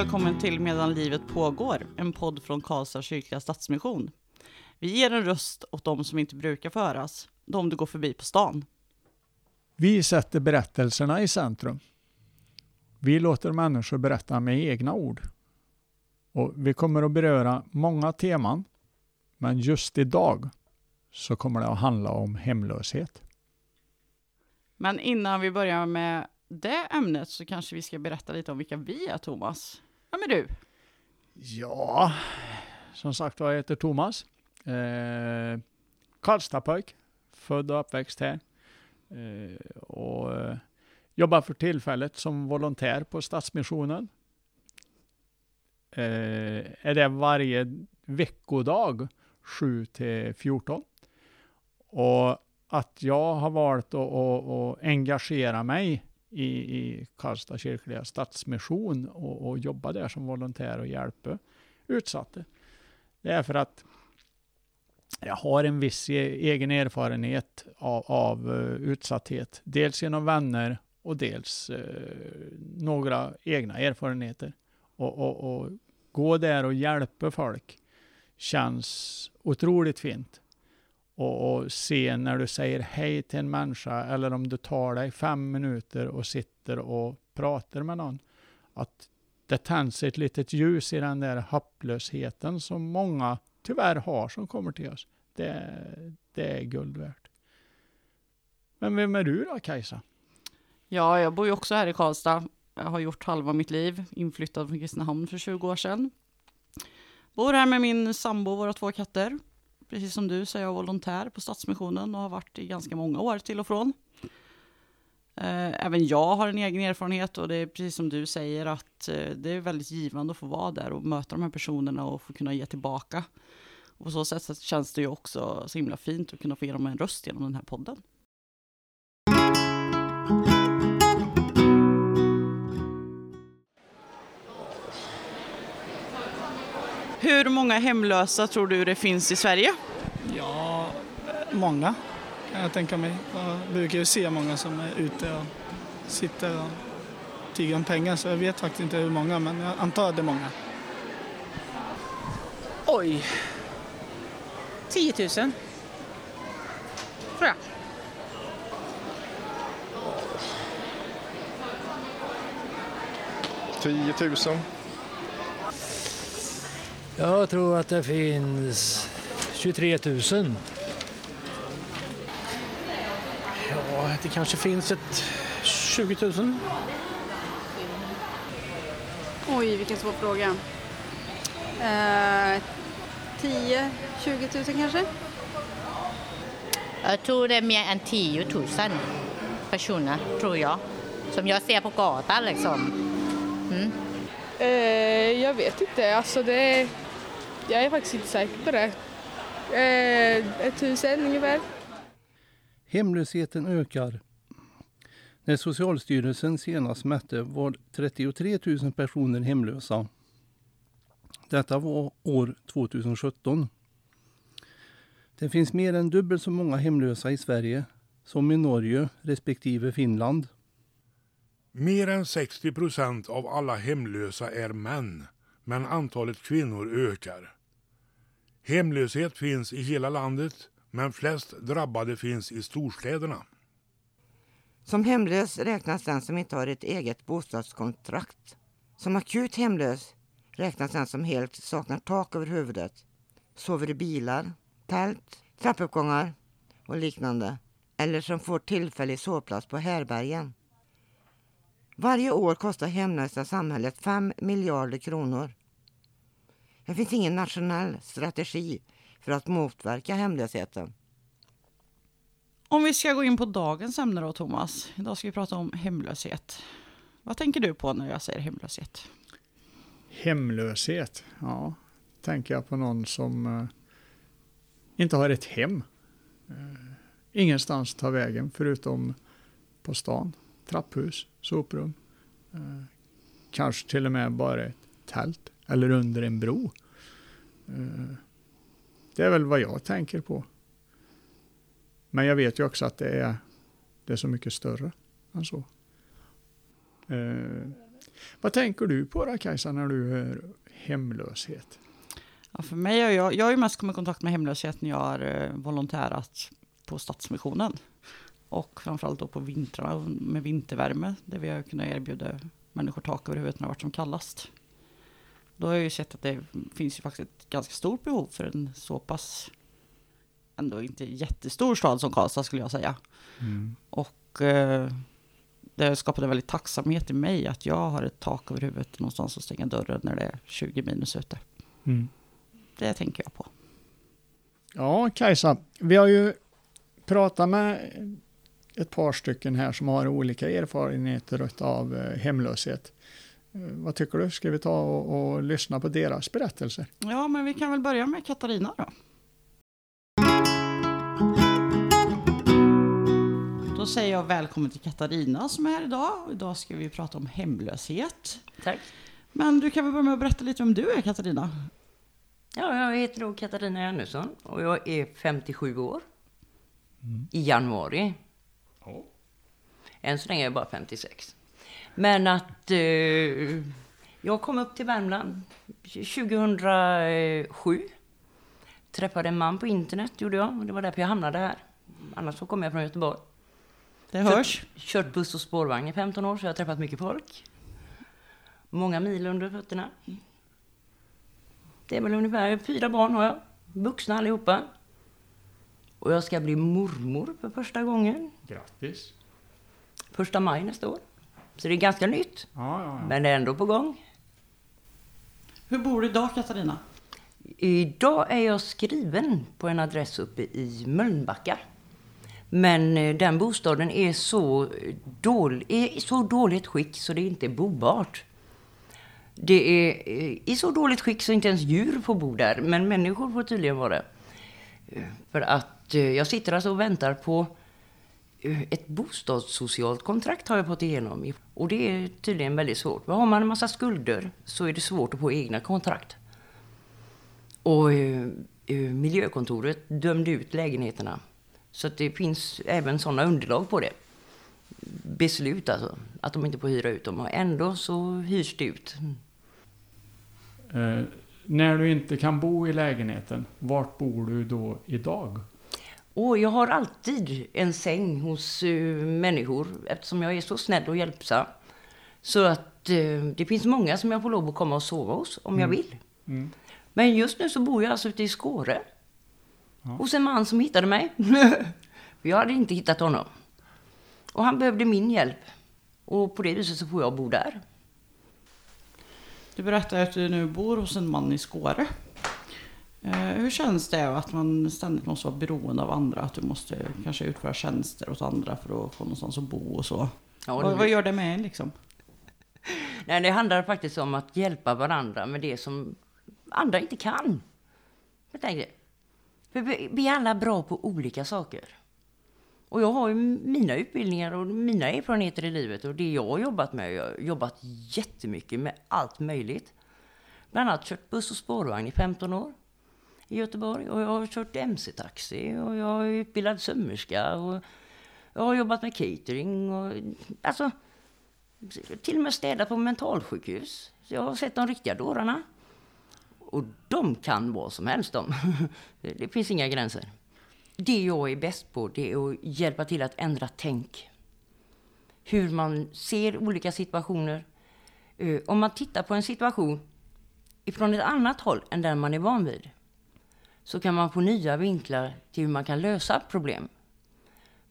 välkommen till Medan livet pågår, en podd från Karlstad kyrkliga stadsmission. Vi ger en röst åt de som inte brukar föras, de du går förbi på stan. Vi sätter berättelserna i centrum. Vi låter människor berätta med egna ord. Och vi kommer att beröra många teman, men just idag så kommer det att handla om hemlöshet. Men innan vi börjar med det ämnet så kanske vi ska berätta lite om vilka vi är, Thomas. Vem är du? Ja, som sagt jag heter Thomas. Eh, Karlstadpojk, född och uppväxt här. Eh, och eh, jobbar för tillfället som volontär på Stadsmissionen. Eh, är det varje veckodag 7 till 14. Och att jag har valt att, att, att engagera mig i, i Karlstad kyrkliga stadsmission och, och jobba där som volontär och hjälpa utsatta. Det är för att jag har en viss e, egen erfarenhet av, av eh, utsatthet. Dels genom vänner och dels eh, några egna erfarenheter. Och, och, och, gå där och hjälpa folk känns otroligt fint. Och, och, se när du säger hej till en människa eller om du tar dig fem minuter och sitter och pratar med någon. Att det tänds ett litet ljus i den där hopplösheten som många tyvärr har som kommer till oss. Det, det är guld värt. Men vem är du då Kajsa? Ja, jag bor ju också här i Karlstad. Jag har gjort halva mitt liv, inflyttad från Kristinehamn för 20 år sedan. Bor här med min sambo och våra två katter. Precis som du så är jag volontär på Stadsmissionen och har varit i ganska många år till och från. Eh, även jag har en egen erfarenhet och det är precis som du säger att eh, det är väldigt givande att få vara där och möta de här personerna och få kunna ge tillbaka. Och på så sätt så känns det ju också så himla fint att kunna få ge dem en röst genom den här podden. Hur många hemlösa tror du det finns i Sverige? Många kan jag tänka mig. Jag brukar ju se många som är ute och sitter och tigger om pengar så jag vet faktiskt inte hur många men jag antar att det är många. Oj. 10 000. Tror jag. Tio tusen. Jag tror att det finns 23 000. Ja, det kanske finns ett 20 000. Oj, vilken svår fråga. Eh, 10 20 000 kanske? Jag tror det är mer än 10 000 personer, tror jag. Som jag ser på gatan liksom. Mm. Eh, jag vet inte, alltså det... Jag är faktiskt inte säker på det. Eh, ett tusen ungefär. Hemlösheten ökar. När Socialstyrelsen senast mätte var 33 000 personer hemlösa. Detta var år 2017. Det finns mer än dubbelt så många hemlösa i Sverige som i Norge respektive Finland. Mer än 60 procent av alla hemlösa är män, men antalet kvinnor ökar. Hemlöshet finns i hela landet, men flest drabbade finns i storstäderna. Som hemlös räknas den som inte har ett eget bostadskontrakt. Som akut hemlös räknas den som helt saknar tak över huvudet, sover i bilar, tält, trappuppgångar och liknande eller som får tillfällig sovplats på härbergen. Varje år kostar hemlösa samhället 5 miljarder kronor. Det finns ingen nationell strategi för att motverka hemlösheten. Om vi ska gå in på dagens ämne då, Thomas. Idag ska vi prata om hemlöshet. Vad tänker du på när jag säger hemlöshet? Hemlöshet? Ja, tänker jag på någon som uh, inte har ett hem. Uh, ingenstans ta vägen förutom på stan. Trapphus, soprum. Uh, kanske till och med bara ett tält eller under en bro. Det är väl vad jag tänker på. Men jag vet ju också att det är, det är så mycket större än så. Eh, vad tänker du på då Kajsa när du hör hemlöshet? Ja, för mig har jag, jag har ju mest kommit i kontakt med hemlöshet när jag har eh, volontärat på Stadsmissionen. Och framförallt då på vintrarna med vintervärme där vi har kunnat erbjuda människor tak över huvudet när det varit som kallast. Då har jag ju sett att det finns ju faktiskt ett ganska stort behov för en så pass, ändå inte jättestor stad som Karlstad skulle jag säga. Mm. Och eh, det skapade väldigt tacksamhet i mig att jag har ett tak över huvudet någonstans att stänga dörren när det är 20 minus ute. Mm. Det tänker jag på. Ja, Kajsa, vi har ju pratat med ett par stycken här som har olika erfarenheter av eh, hemlöshet. Eh, Vad tycker du? Ska vi ta och, och lyssna på deras berättelser? Ja, men vi kan väl börja med Katarina då. Då säger jag välkommen till Katarina som är här idag. Idag ska vi prata om hemlöshet. Tack. Men du kan väl börja med att berätta lite om du är Katarina? Ja, jag heter då Katarina Andersson och jag är 57 år. I januari. Än så länge är jag bara 56. Men att eh, jag kom upp till Värmland 2007. Träffade en man på internet, gjorde jag. Och det var därför jag hamnade här. Annars så kom jag från Göteborg. Det hörs. Kört, kört buss och spårvagn i 15 år, så jag har träffat mycket folk. Många mil under fötterna. Det är väl ungefär fyra barn har jag. Vuxna allihopa. Och jag ska bli mormor för första gången. Grattis! Första maj nästa år. Så det är ganska nytt. Ja, ja, ja. Men det är ändå på gång. Hur bor du idag Katarina? Idag är jag skriven på en adress uppe i Mölnbacka. Men eh, den bostaden är så, dålig, är i så dåligt skick så det inte är bobart. Det är eh, i så dåligt skick så inte ens djur får bo där, men människor får tydligen vara det. Eh, För att jag sitter alltså och väntar på Eh, ett bostadssocialt kontrakt har jag fått igenom. Och det är tydligen väldigt svårt. Har man en massa skulder så är det svårt att få egna kontrakt. Och eh, eh, miljökontoret dömde ut lägenheterna. Så att det finns även sådana underlag på det. Beslut alltså, att de inte får hyra ut dem. Och ändå så hyrs det ut. Eh, när du inte kan bo i lägenheten, vart bor du då idag? Och jag har alltid en säng hos eh, människor eftersom jag är så snäll och hjälpsam. Så att eh, det finns många som jag får lov att komma och sova hos om jag Mm. vill. Mm. Men just nu så bor jag alltså ute i Skåre. Hos en man som hittade mig. Jag hade inte hittat honom. Och han behövde min hjälp. Och på det viset så får jag bo där. Du berättar att du nu bor hos en man i Skåre. Eh, hur känns det att man ständigt måste vara beroende av andra? Att du måste kanske utföra tjänster åt andra för att få någonstans att bo och så. Ja, vad, vad gör det med en liksom? Nej, det handlar faktiskt om att hjälpa varandra med det som andra inte kan. För vi vi är alla bra på olika saker. Och jag har ju mina utbildningar och mina erfarenheter i livet och det jag har jobbat med. Jag har jobbat jättemycket med allt möjligt. Bland annat kört buss och spårvagn i 15 år i Göteborg och jag har kört MC-taxi och jag är utbildad sömmerska och jag har jobbat med catering och alltså till och med städat på mentalsjukhus. Så jag har sett de riktiga dårarna. Och de kan vad som helst de. Det finns inga gränser. Det jag är bäst på det är att hjälpa till att ändra tänk. Hur man ser olika situationer. Eh, om man tittar på en situation ifrån ett annat håll än den man är van vid så kan man få nya vinklar till hur man kan lösa problem.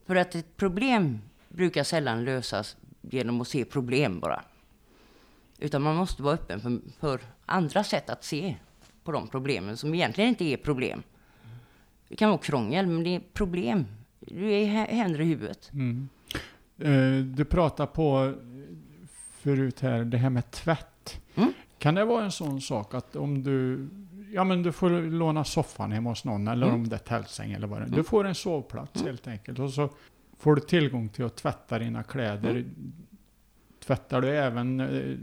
För att ett problem brukar sällan lösas genom att se problem bara. Utan man måste vara öppen för, för andra sätt att se på de problemen som egentligen inte är problem. Det kan vara krångel, men det är problem. Det händer i huvudet. Mm. Eh, du pratar på förut här, det här med tvätt. Mm. Kan det vara en sån sak att om du, ja men du får låna soffan hemma hos någon eller Mm. om det är tältsäng eller vad det är. Du Mm. får en sovplats Mm. helt enkelt och så får du tillgång till att tvätta dina kläder. Mm. Tvättar du även eh,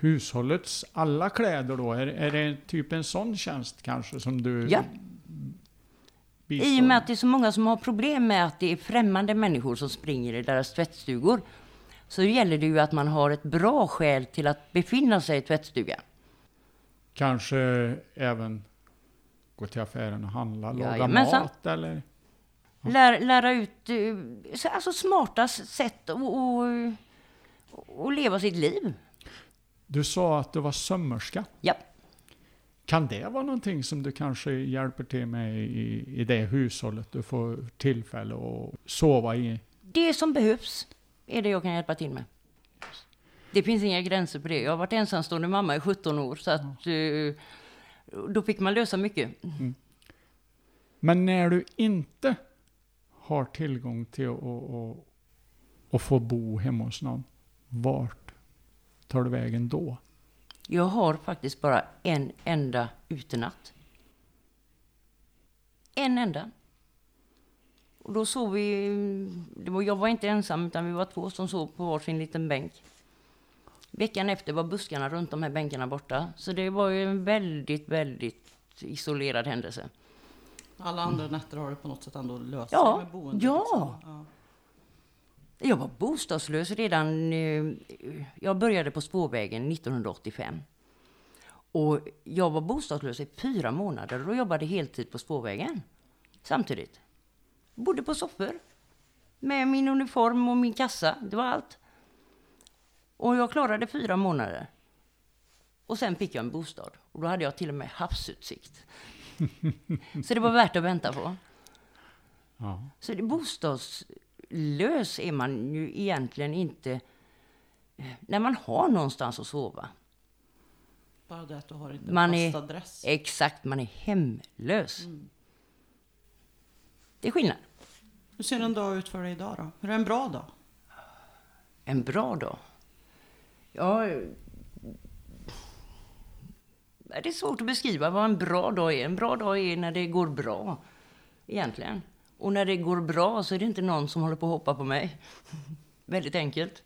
hushållets alla kläder då? Är, är det typ en sån tjänst kanske som du Ja. bistår I och med att det är så många som har problem med att det är främmande människor som springer i deras tvättstugor så gäller det ju att man har ett bra skäl till att befinna sig i tvättstugan. Kanske även gå till affären och handla, laga mat eller? Lär, lära ut eh, så- alltså smarta sätt att och, och leva sitt liv. Du sa att du var sömmerska. Ja. Kan det vara någonting som du kanske hjälper till med i, i det hushållet du får tillfälle att sova i? Det som behövs är det jag kan hjälpa till med. Det finns inga gränser på det. Jag har varit ensamstående mamma i 17 år så att eh, då fick man lösa mycket. Men när du inte har tillgång till att, att, att få bo hemma hos någon, vart tar du vägen då? Jag har faktiskt bara en enda utenatt. En enda. Och då sov vi, var, jag var inte ensam utan vi var två som sov på varsin liten bänk. Veckan efter var buskarna runt de här bänkarna borta. Så det var ju en väldigt, väldigt isolerad händelse. Alla andra nätter har du på något sätt ändå löst Ja, med boendet. ja. liksom. ja. Jag var bostadslös redan... eh, Jag började på spårvägen 1985. Och jag var bostadslös i fyra månader och jobbade heltid på spårvägen. Samtidigt. Bodde på soffor. Med min uniform och min kassa. Det var allt. Och jag klarade fyra månader. Och sen fick jag en bostad. Och då hade jag till och med havsutsikt. Så det var värt att vänta på. Ja. Så det, bostadslös är man ju egentligen inte eh, när man har någonstans att sova. Bara det att du har inte Man fast är, adress. exakt, man är hemlös. Det är skillnad. Hur ser en dag ut för dig idag då? Hur är en bra dag? En bra dag? Ja, eh, det är svårt att beskriva vad en bra dag är. En bra dag är när det går bra, egentligen. Och när det går bra så är det inte någon som håller på att hoppa på mig. Väldigt enkelt.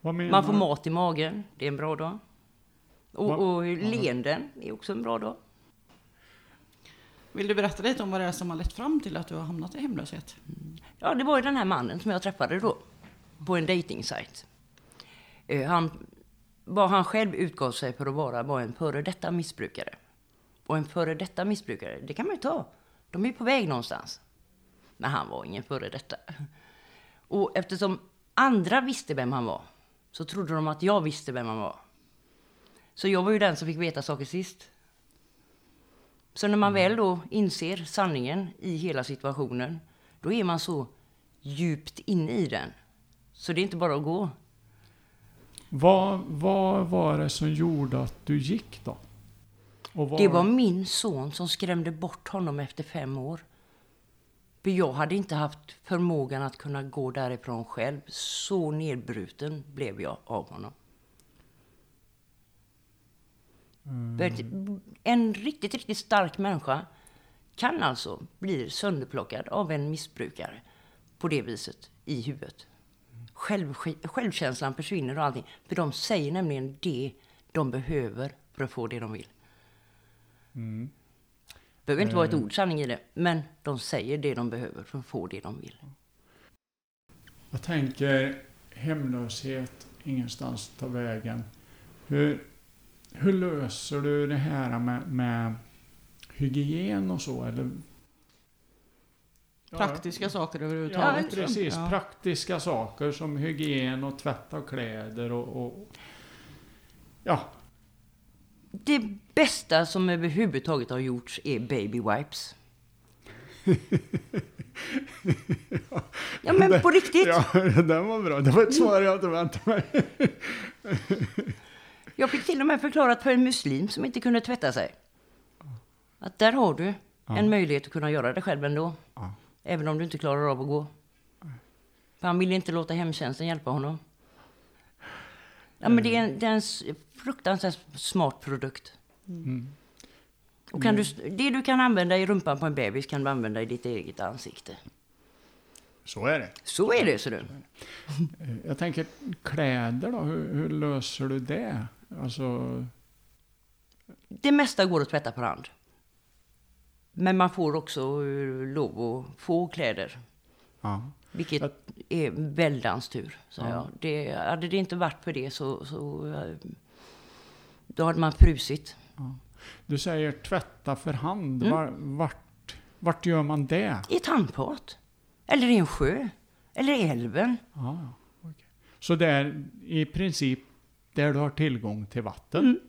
Vad menar Man får du? mat i magen, det är en bra dag. Och, och leenden är också en bra dag. Vill du berätta lite om vad det är som har lett fram till att du har hamnat i hemlöshet? Ja, det var ju den här mannen som jag träffade då på en dejtingsajt. Eh, Han, vad han själv utgav sig för att vara var en före detta missbrukare. Och en före detta missbrukare, det kan man ju ta. De är ju på väg någonstans. Men han var ingen före detta. Och eftersom andra visste vem han var, så trodde de att jag visste vem han var. Så jag var ju den som fick veta saker sist. Så när man väl då inser sanningen i hela situationen, då är man så djupt inne i den. Så det är inte bara att gå. Vad, vad var det som gjorde att du gick då? Vad- Det var min son som skrämde bort honom efter fem år. För jag hade inte haft förmågan att kunna gå därifrån själv. Så nedbruten blev jag av honom. Att En riktigt, riktigt stark människa kan alltså bli sönderplockad av en missbrukare på det viset i huvudet. Själv, självkänslan försvinner och allting. För de säger nämligen det de behöver för att få det de vill. Mm. behöver inte vara ett Eh. ord sanning i det, men de säger det de behöver för att få det de vill. Jag tänker hemlöshet, ingenstans ta vägen. Hur, hur löser du det här med, med hygien och så? Eller? Praktiska saker Ja, överhuvudtaget. precis. Ja. Praktiska saker som hygien och tvätt av kläder och, och ja, Det bästa som överhuvudtaget har gjorts är baby wipes. Ja men på riktigt. Ja, den var bra. Det var ett svar jag inte väntade mig. Jag fick till och med förklarat för en muslim som inte kunde tvätta sig. Att där har du Ja. en möjlighet att kunna göra det själv ändå. Ja. Även om du inte klarar av att gå. För han ville inte låta hemtjänsten hjälpa honom. Ja, men det är en, det är en fruktansvärt smart produkt. Mm. Och kan du, det du kan använda i rumpan på en bebis kan du använda i ditt eget ansikte. Så är det. Så är det, så du. Eh, Jag tänker kläder då, hur, hur löser du det? Alltså, Det mesta går att tvätta per hand. Men man får också eh, lov att få kläder. ja. Vilket är väldans tur, sa Ja. jag. Det, hade det inte varit för det så, så eh, då hade man frusit. Du säger tvätta för hand. Mm. Var, vart, vart gör man det? I ett handfat. Eller i en sjö. Eller i älven. Ja, okej. Så det är i princip där du har tillgång till vatten? Mm.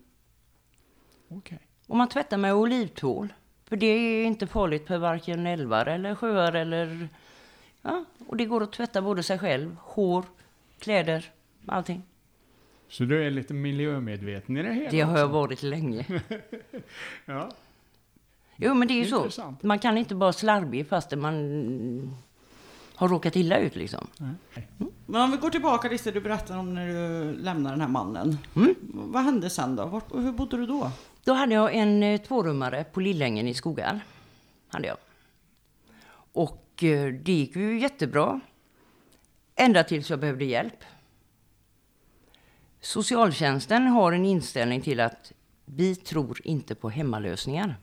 Okej. Och man tvättar med olivtvål. För det är inte farligt för varken älvar eller sjöar eller... Ja, och det går att tvätta både sig själv, hår, kläder, allting. Så du är lite miljömedveten i det hela Det har jag också? varit länge. ja. Jo, men det är ju så. Man kan inte bara slarvig fast man har råkat illa ut liksom. Men om vi går tillbaka till det du berättade om när du lämnade den här mannen. Mm. Vad hände sen då? Vart, hur bodde du då? Då hade jag en eh, tvårummare på Lillängen i Skogar. Hade jag. Och eh, det gick ju jättebra. Ända tills jag behövde hjälp. Socialtjänsten har en inställning till att vi tror inte på hemmalösningar.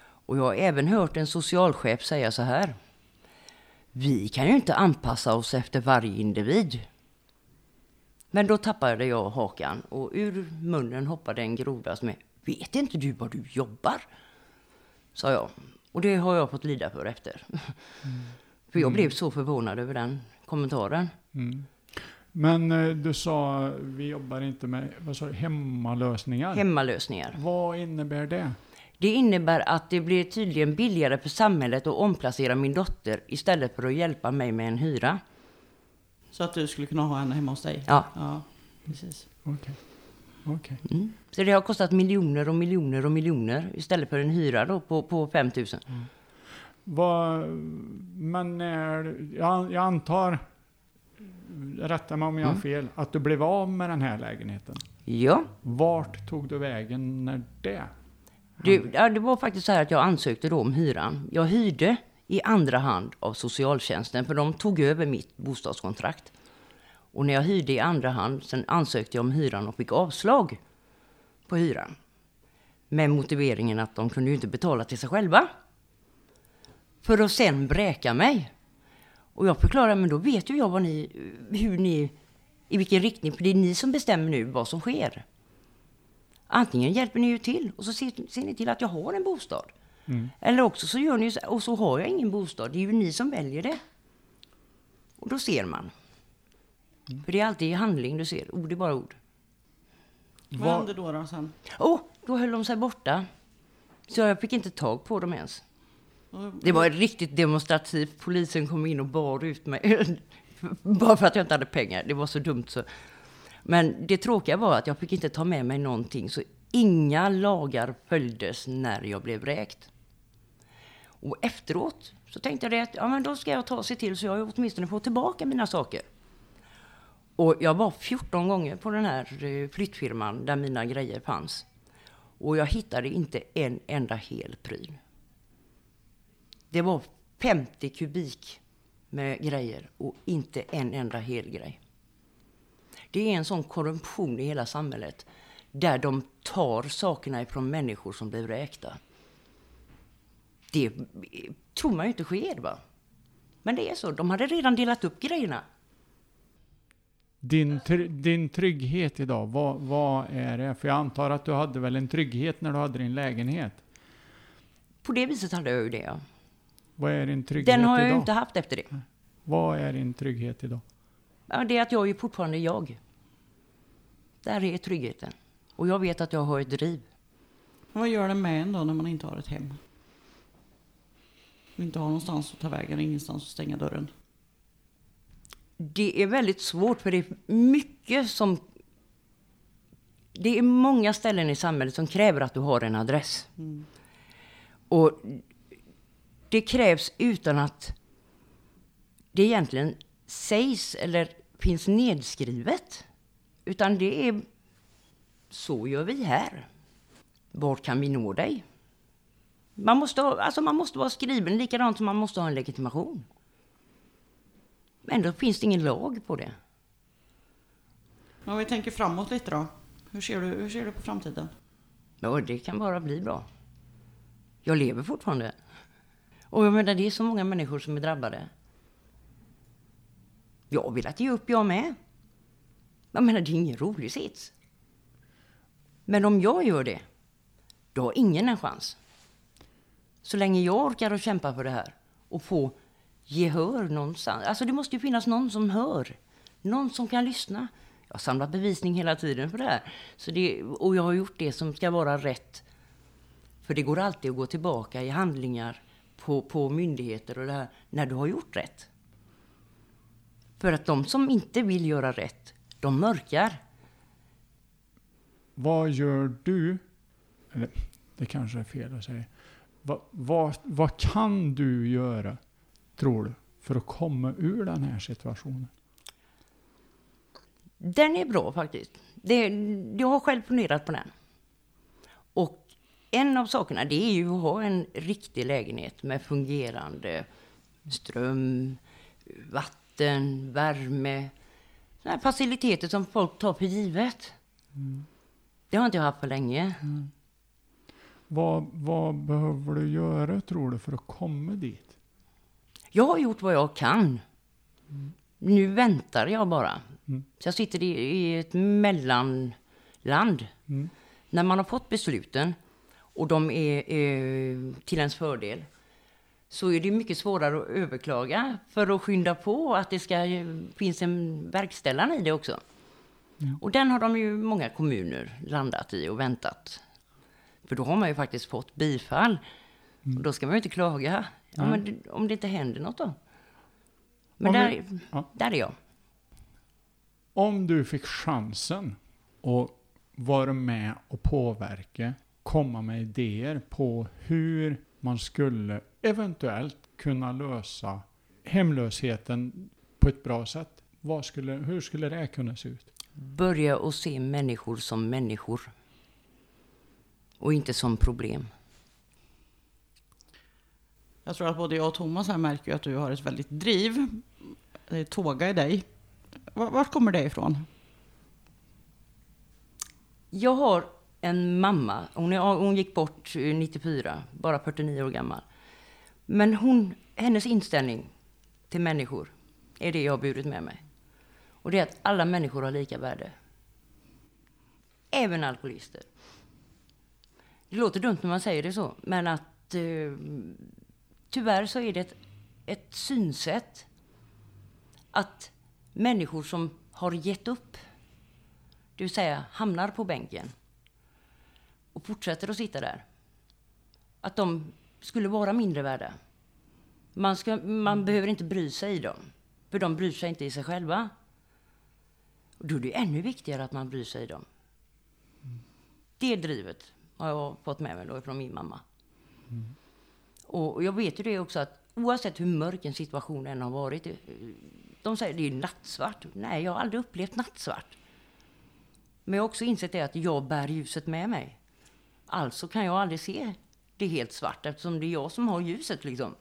Och jag har även hört en socialchef säga så här. Vi kan ju inte anpassa oss efter varje individ. Men då tappade jag hakan och ur munnen hoppade en groda som är Vet inte du var du jobbar? Sa jag. Och det har jag fått lida för efter. För jag blev så förvånad över den kommentaren. Mm. Men eh, du sa, vi jobbar inte med vad sa du, hemmalösningar. Hemmalösningar. Vad innebär det? Det innebär att det blir tydligen billigare för samhället att omplacera min dotter istället för att hjälpa mig med en hyra. Så att du skulle kunna ha henne hemma hos dig? Ja. Ja, precis. Okej. Okej. Mm. Så det har kostat miljoner och miljoner och miljoner istället för en hyra då på, på 5 000. Vad, men när, jag, jag antar, rätta mig om jag har Mm. fel, att du blev av med den här lägenheten? Ja. Vart tog du vägen när det? Det, ja, det var faktiskt så här att jag ansökte då om hyran. Jag hyrde i andra hand av socialtjänsten för de tog över mitt bostadskontrakt. Och när jag hyrde i andra hand, sen ansökte jag om hyran och fick avslag på hyran. Med motiveringen att de kunde ju inte betala till sig själva. För att sen bräka mig. Och jag förklarade, men då vet ju jag vad ni, hur ni, i vilken riktning, för det är ni som bestämmer nu vad som sker. Antingen hjälper ni ju till och så ser, ser ni till att jag har en bostad. Mm. Eller också så gör ni så, och så har jag ingen bostad. Det är ju ni som väljer det. Och då ser man. För det är alltid i handling du ser. Ord är bara ord. Vad hände då, då sen? Åh, då höll de sig borta. Så jag fick inte tag på dem ens. Det var riktigt demonstrativt. Polisen kom in och bar ut mig. Bara för att jag inte hade pengar. Det var så dumt så. Men det tråkiga var att jag fick inte ta med mig någonting. Så inga lagar följdes när jag blev vräkt. Och efteråt så tänkte jag det att ja, men då ska jag ta och se till så jag åtminstone får tillbaka mina saker. Och jag var 14 gånger på den här eh, flyttfirman där mina grejer fanns. Och jag hittade inte en enda hel pryl. Det var 50 kubik med grejer och inte en enda hel grej. Det är en sån korruption i hela samhället där de tar sakerna ifrån människor som blir vräkta. Det tror man ju inte sker va? Men det är så, de hade redan delat upp grejerna. Din, tr- din trygghet idag, vad, vad är det? För jag antar att du hade väl en trygghet när du hade din lägenhet? På det viset hade jag ju det ja. Vad är din trygghet Den har jag idag? ju inte haft efter det. Vad är din trygghet idag? Ja, det är att jag är fortfarande jag. Där är tryggheten. Och jag vet att jag har ett driv. Vad gör det med en då när man inte har ett hem? Inte har någonstans att ta vägen, ingenstans att stänga dörren. Det är väldigt svårt för det är mycket som... Det är många ställen i samhället som kräver att du har en adress. Mm. Och det krävs utan att det egentligen sägs eller finns nedskrivet. Utan det är så gör vi här. Vart kan vi nå dig? Man måste, ha, alltså man måste vara skriven likadant som man måste ha en legitimation. Men då finns det ingen lag på det. Men om vi tänker framåt lite då. Hur ser du, hur ser du på framtiden? Ja, det kan bara bli bra. Jag lever fortfarande. Och jag menar, det är så många människor som är drabbade. Jag har velat ge upp jag med. Jag menar, det är ingen rolig sits. Men om jag gör det, då har ingen en chans. Så länge jag orkar att kämpa för det här och få gehör någonstans. Alltså det måste ju finnas någon som hör. Någon som kan lyssna. Jag har samlat bevisning hela tiden för det här. Så det, och jag har gjort det som ska vara rätt. För det går alltid att gå tillbaka i handlingar på, på myndigheter och det här, när du har gjort rätt. För att de som inte vill göra rätt, de mörkar. Vad gör du? Eller det kanske är fel att säga. Vad, vad, vad kan du göra, tror du, för att komma ur den här situationen? Den är bra faktiskt. Det, jag har själv funderat på den. Och en av sakerna det är ju att ha en riktig lägenhet med fungerande ström, vatten, värme. Sådana faciliteter som folk tar för givet. Mm. Det har inte jag haft på länge. Mm. Vad, vad behöver du göra, tror du, för att komma dit? Jag har gjort vad jag kan. Mm. Nu väntar jag bara. Mm. Så jag sitter i, i ett mellanland. Mm. När man har fått besluten och de är, är till ens fördel så är det mycket svårare att överklaga för att skynda på att det ska finns en verkställare i det också. Mm. Och den har de ju många kommuner landat i och väntat. För då har man ju faktiskt fått bifall. Och då ska man ju inte klaga. Ja, Nej. men om det inte händer något då? Men Om där, vi- ja. där är jag. Om du fick chansen att vara med och påverka, komma med idéer på hur man skulle eventuellt kunna lösa hemlösheten på ett bra sätt. Skulle, hur skulle det kunna se ut? Börja att se människor som människor. Och inte som problem. Jag tror att både jag och Thomas här märker att du har ett väldigt driv. Det är tåga i dig. Var- Vart kommer det ifrån? Jag har en mamma, hon, är, hon gick bort eh, 94, bara 49 år gammal. Men hon, hennes inställning till människor är det jag har burit med mig. Och det är att alla människor har lika värde. Även alkoholister. Det låter dumt när man säger det så, men att eh, tyvärr så är det ett, ett synsätt att människor som har gett upp, det vill säga hamnar på bänken och fortsätter att sitta där, att de skulle vara mindre värda. Man, ska, man behöver inte bry sig i dem, för de bryr sig inte i sig själva. Och då är det ännu viktigare att man bryr sig i dem. Det drivet har jag fått med mig då från min mamma. Och och jag vet ju det också att oavsett hur mörk en situation än har varit. eh, De säger det är nattsvart. Nej, jag har aldrig upplevt nattsvart. Men jag har också insett det att jag bär ljuset med mig. Alltså kan jag aldrig se det helt svart eftersom det är jag som har ljuset liksom.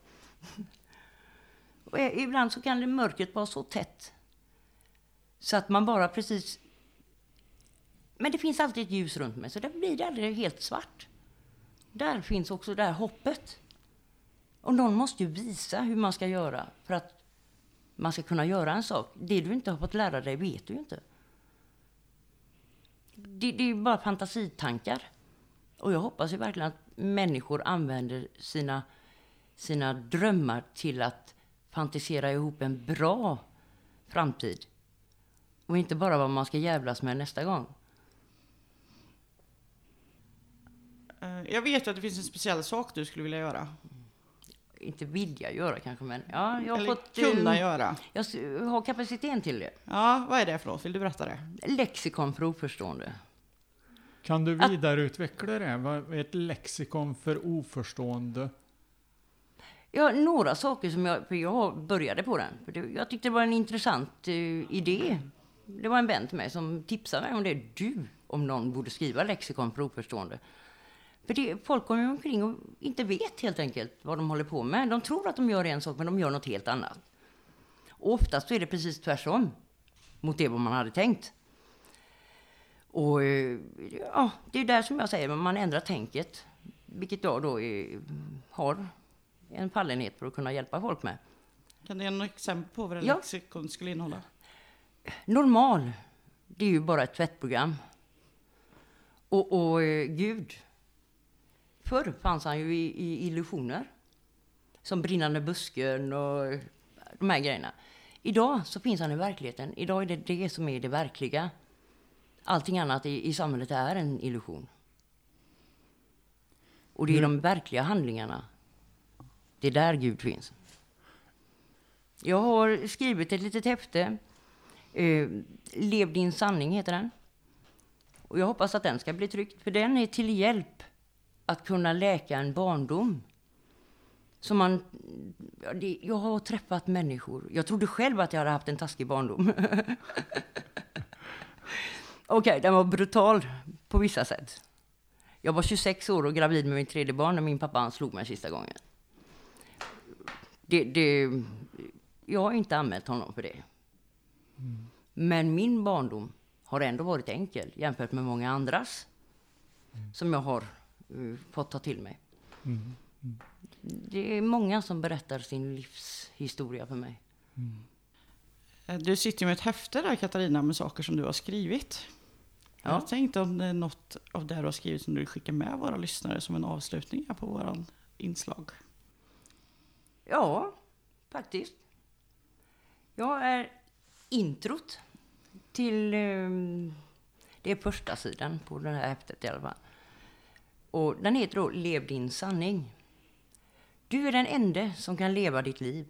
Och eh, ibland så kan det mörkret vara så tätt så att man bara precis... Men det finns alltid ett ljus runt mig så det blir det aldrig helt svart. Där finns också det här hoppet. Och någon måste ju visa hur man ska göra för att man ska kunna göra en sak. Det du inte har fått lära dig vet du ju inte. Det, det är ju bara fantasitankar. Och jag hoppas ju verkligen att människor använder sina, sina drömmar till att fantisera ihop en bra framtid. Och inte bara vad man ska jävlas med nästa gång. Eh, jag vet ju att det finns en speciell sak du skulle vilja göra. Inte vilja göra kanske, men ja, jag har Eller fått... kunna eh, göra. Jag har kapaciteten till det. Ja, vad är det för något? Vill du berätta det? Lexikon för oförstående. Kan du vidareutveckla det? Vad är ett lexikon för oförstående? Ja, några saker som jag, för jag började på den. För det, jag tyckte det var en intressant eh, idé. Det var en vän till mig som tipsade mig om det. Du, om någon, borde skriva lexikon för oförstående. För det, folk kommer ju omkring och inte vet helt enkelt vad de håller på med. De tror att de gör en sak, men de gör något helt annat. Och oftast så är det precis tvärtom mot det vad man hade tänkt. Och eh, ja, det är där som jag säger, man ändrar tänket. Vilket jag då är, har en fallenhet för att kunna hjälpa folk med. Kan du ge några exempel på vad det Ja. lexikon skulle innehålla? Normal, det är ju bara ett tvättprogram. Och, och eh, Gud, förr fanns han ju i, i illusioner. Som brinnande busken och de här grejerna. Idag så finns han i verkligheten. Idag är det det som är det verkliga. Allting annat i, i samhället är en illusion. Och det är de verkliga handlingarna. Det är där Gud finns. Jag har skrivit ett litet häfte. Eh, Lev din sanning heter den. Och jag hoppas att den ska bli tryckt, för den är till hjälp att kunna läka en barndom. Så man, jag har träffat människor. Jag trodde själv att jag hade haft en taskig barndom. Okej, den var brutal på vissa sätt. Jag var 26 år och gravid med mitt tredje barn när min pappa han slog mig sista gången. Det, det, jag har inte anmält honom för det. Men min barndom har ändå varit enkel jämfört med många andras. Som jag har fått ta till mig. Mm. Det är många som berättar sin livshistoria för mig. Eh, Du sitter ju med ett häfte där Katarina med saker som du har skrivit. Ja. Jag tänkte om det är något av det du har skrivit som du vill skicka med våra lyssnare som en avslutning här på våran inslag. Ja, faktiskt. Jag är introt till... ehm, det är första sidan på det här häftet i alla fall. Och den heter då Lev din sanning. Du är den enda som kan leva ditt liv.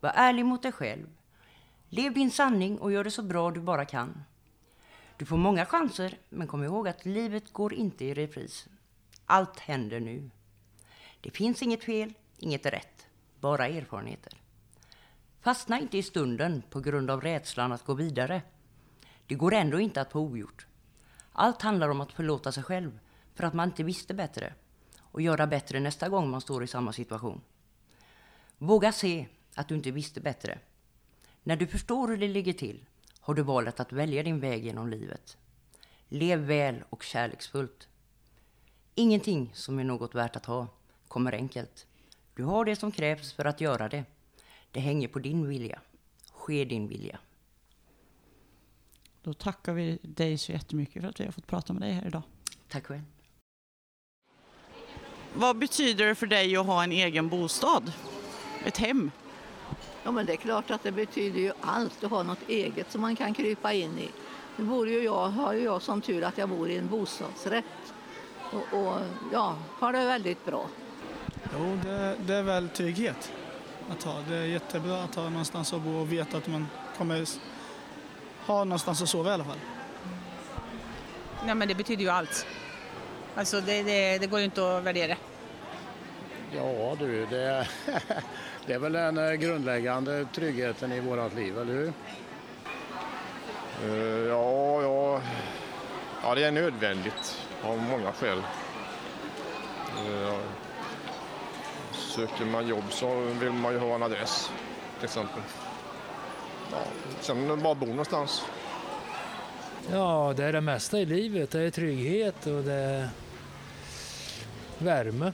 Var ärlig mot dig själv. Lev din sanning och gör det så bra du bara kan. Du får många chanser, men kom ihåg att livet går inte i repris. Allt händer nu. Det finns inget fel, inget rätt, bara erfarenheter. Fastna inte i stunden på grund av rädslan att gå vidare. Det går ändå inte att få ogjort. Allt handlar om att förlåta sig själv för att man inte visste bättre och göra bättre nästa gång man står i samma situation. Våga se att du inte visste bättre. När du förstår hur det ligger till har du valet att välja din väg genom livet. Lev väl och kärleksfullt. Ingenting som är något värt att ha kommer enkelt. Du har det som krävs för att göra det. Det hänger på din vilja. Ske din vilja. Då tackar vi dig så jättemycket för att vi har fått prata med dig här idag. Tack själv. Vad betyder det för dig att ha en egen bostad? Ett hem? Ja, men det är klart att det betyder ju allt att ha något eget som man kan krypa in i. Nu bor ju jag, har ju jag som tur att jag bor i en bostadsrätt och, och ja, har det väldigt bra. Jo, det, det är väl trygghet att ha. Det är jättebra att ha någonstans att bo och veta att man kommer ha någonstans att sova i alla fall. Nej, men det betyder ju allt. Alltså det, det, det går ju inte att värdera. Ja du, det, det är väl den eh, grundläggande tryggheten i vårat liv, eller hur? Eh, ja, ja, ja, det är nödvändigt av många skäl. Eh, söker man jobb så vill man ju ha en adress till exempel. Ja, sen bara bo någonstans. Ja, det är det mesta i livet. Det är trygghet och det är värme.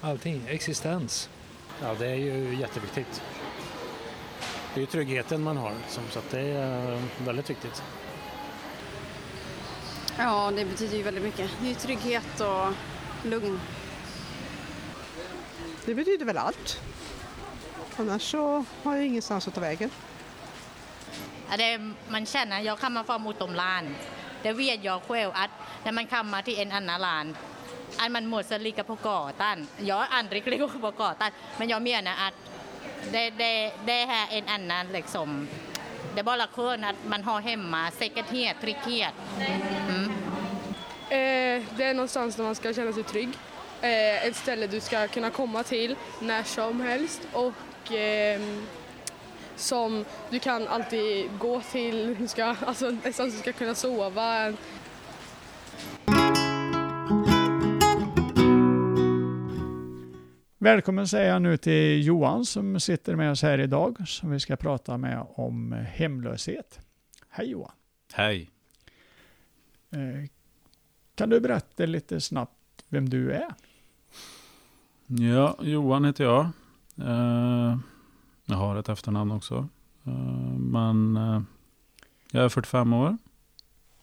Allting, existens. Ja, det är ju jätteviktigt. Det är ju tryggheten man har, liksom, så att det är eh, väldigt viktigt. Ja, det betyder ju väldigt mycket. Det är trygghet och lugn. Det betyder väl allt. Annars så har jag ingenstans att ta vägen. Ja, det, man känner, jag kommer från utomland. Det vet jag själv att när man kommer till en annan land att man måste ligga på gatan. Jag har aldrig legat på gatan, men jag menar att det, det, det här är en annan liksom. Det är bara skönt att man har hemma säkerhet, trygghet. Mm. Eh, det är någonstans där man ska känna sig trygg. Eh, ett ställe du ska kunna komma till när som helst och ehm, som du kan alltid gå till. Du ska, alltså, någonstans du ska kunna sova. Välkommen säger jag nu till Johan som sitter med oss här idag som vi ska prata med om hemlöshet. Hej Johan! Hej. Eh, Kan du berätta lite snabbt vem du är? Ja, Johan heter jag. Eh, Jag har ett efternamn också. Eh, Men jag är 45 år.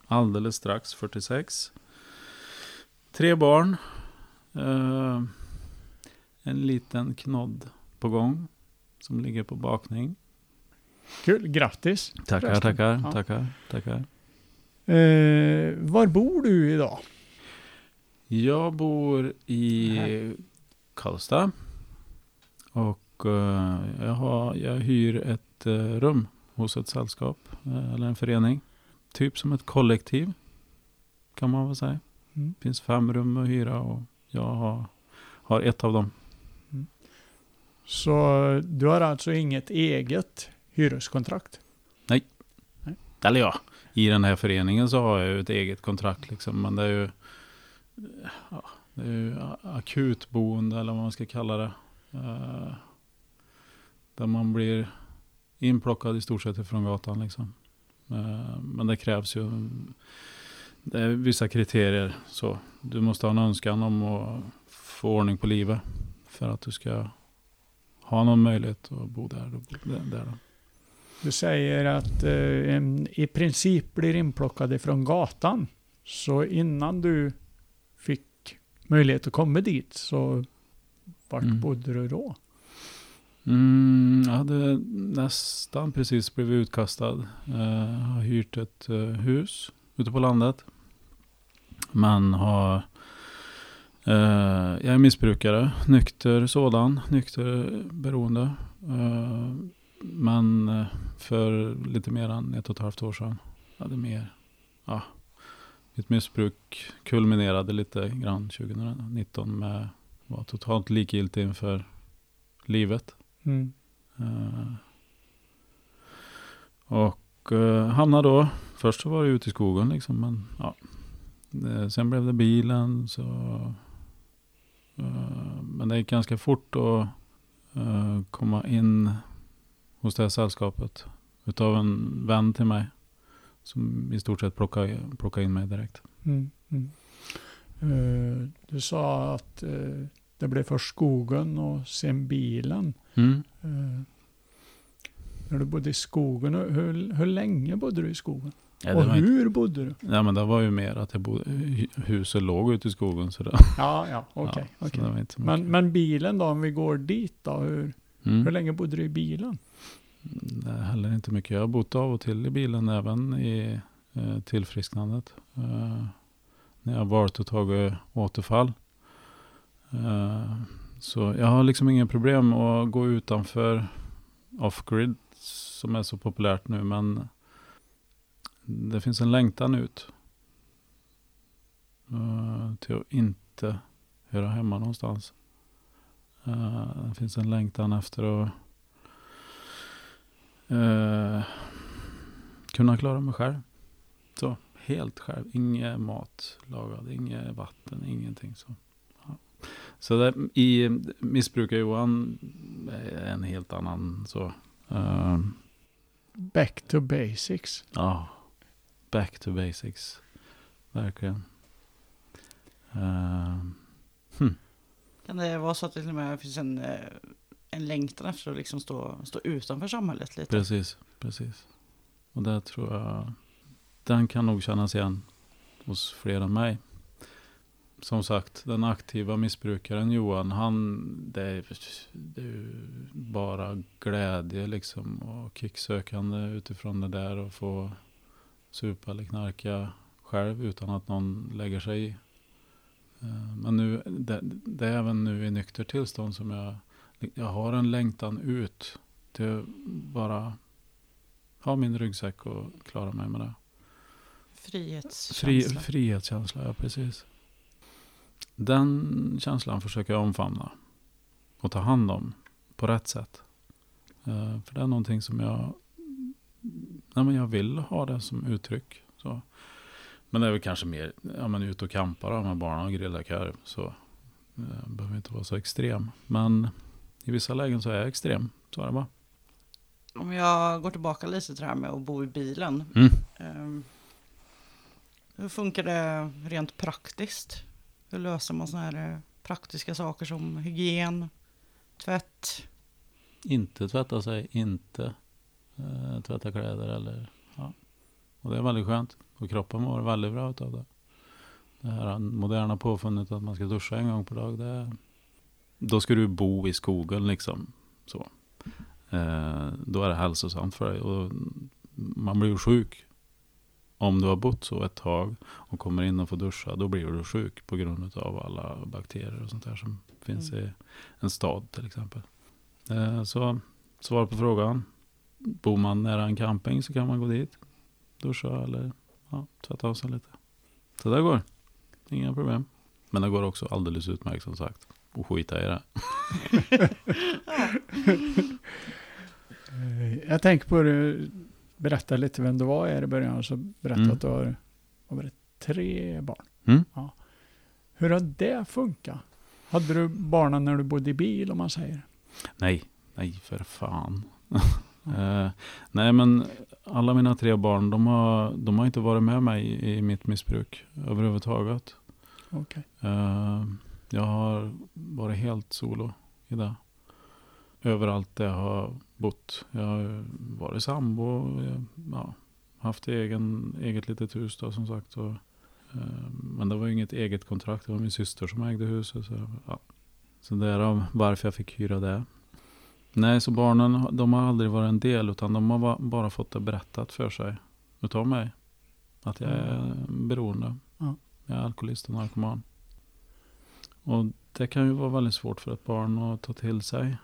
Alldeles strax 46. Tre barn. En liten knodd på gång. Som ligger på bakning. Kul, grattis. Tackar, förresten. tackar, Ja. tackar, tackar. Eh, var bor du idag? Jag bor i Karlstad. Och eh, jag, har, jag hyr ett eh, rum hos ett sällskap eh, eller en förening. Typ som ett kollektiv kan man väl säga. Mm. Det finns fem rum att hyra och jag har, har ett av dem. Så du har alltså inget eget hyreskontrakt? Nej. Nej. Eller ja, i den här föreningen så har jag ju ett eget kontrakt liksom. Men det är ju, ja, det är ju akutboende eller vad man ska kalla det. Eh, där man blir inplockad i stort sett ifrån gatan liksom. Eh, men det krävs ju det är vissa kriterier. Så du måste ha en önskan om att få ordning på livet. För att du ska ha någon möjlighet att bo där. Då, där, då. Du säger att eh, i princip blir inplockad ifrån gatan. Så innan du fick möjlighet att komma dit så vart Mm. bodde du då? Mm, jag hade nästan precis blivit utkastad. Jag har hyrt ett eh, hus ute på landet. Men har... eh, jag är missbrukare, nykter sådan, nykter beroende. Eh, men eh, för lite mer än ett och ett halvt år sedan. Hade mer, ja. Mitt missbruk kulminerade lite grann 2019 med var totalt likgiltig inför livet. Mm. Eh, och uh, hamnade då, först så var det ute i skogen liksom, men ja. Det, sen blev det bilen så. Eh, men det gick ganska fort att eh, komma in hos det här sällskapet. Utav en vän till mig. Som i stort sett plockade, plockade in mig direkt. Mm. Mm. Eh, du sa att det blev först skogen och sen bilen. Mm. När du bodde i skogen, hur, hur länge bodde du i skogen? Ja, och var inte- hur bodde du? Ja men det var ju mer att jag bodde, hu- huset låg ute i skogen. Så det, Ja, ja, okej. inte så mycket. Men, men bilen då, om vi går dit då, hur, Mm. hur länge bodde du i bilen? Det är heller inte mycket. Jag har bott av och till i bilen även i eh, tillfrisknandet. Eh, när jag valt att ta återfall. Eh, så jag har liksom inga problem att gå utanför off-grid som är så populärt nu. Men det finns en längtan ut. eh, till att inte höra hemma någonstans. Eh, det finns en längtan efter att eh, kunna klara mig själv. Så, helt själv. Inget mat lagad, inget vatten, ingenting. Så, ja. så där, i missbrukar Johan är en helt annan så. Back to basics. Ja, back to basics. Verkligen. Eh, Kan det vara så att det till och med finns en, eh, en längtan efter att liksom stå, stå utanför samhället lite? Precis, precis. Och där tror jag, den kan nog kännas igen hos fler än mig. Som sagt, den aktiva missbrukaren Johan, han, det är, det är bara glädje liksom och kicksökande utifrån det där och få supa eller knarka själv utan att någon lägger sig i. Eh, Men nu, det, det är även nu i nykter tillstånd som jag, jag har en längtan ut till att bara ha min ryggsäck och klara mig med det. Frihetskänsla. Fri, frihetskänsla, ja precis. Den känslan försöker jag omfamna och ta hand om på rätt sätt. Eh, för det är någonting som jag, nej men jag vill ha det som uttryck. Så. Men det är väl kanske mer, ja men ut och campa då med barnen och grilla korv. Så eh, behöver inte vara så extrem. Men i vissa lägen så är jag extrem, så är det bara. Om jag går tillbaka lite till det här med att bo i bilen. Mm. Ehm, hur funkar det rent praktiskt? Hur löser man sådana här eh, praktiska saker som hygien, tvätt? inte tvätta sig, inte eh, tvätta kläder eller ja. Och det är väldigt skönt. Och kroppen mår väldigt bra utav det. Det här moderna påfunnet att man ska duscha en gång per dag. Det, då ska du bo i skogen liksom. Så. Eh, då är det hälsosamt för dig. Och man blir ju sjuk. Om du har bott så ett tag och kommer in och får duscha, då blir du sjuk på grund av alla bakterier och sånt där som finns Mm. i en stad till exempel. Eh, så svar på frågan. Bor man nära en camping så kan man gå dit, duscha eller ja, tvätta av sig lite. Så det går. Inga problem. Men det går också alldeles utmärkt som sagt. Och skita i det. Jag tänker på det, berätta lite vem du var här i början, så berätta Mm. att du har, det, tre barn. Mm. Ja. Hur har det funkat? Hade du barnen när du bodde i bil om man säger? Nej, nej för fan. Eh, nej men alla mina tre barn, de har, de har inte varit med mig i mitt missbruk överhuvudtaget. Okej. Eh, jag har varit helt solo i det. Överallt där jag har bott. Jag har varit sambo, jag, ja, haft egen, eget litet hus då som sagt. Och, eh, men det var inget eget kontrakt, det var min syster som ägde huset. Så, ja. så därav varför jag fick hyra det. Nej, så barnen de har aldrig varit en del utan de har bara fått det berättat för sig utav mig. Att jag är beroende. Ja. Jag är alkoholist och narkoman. Och det kan ju vara väldigt svårt för ett barn att ta till sig.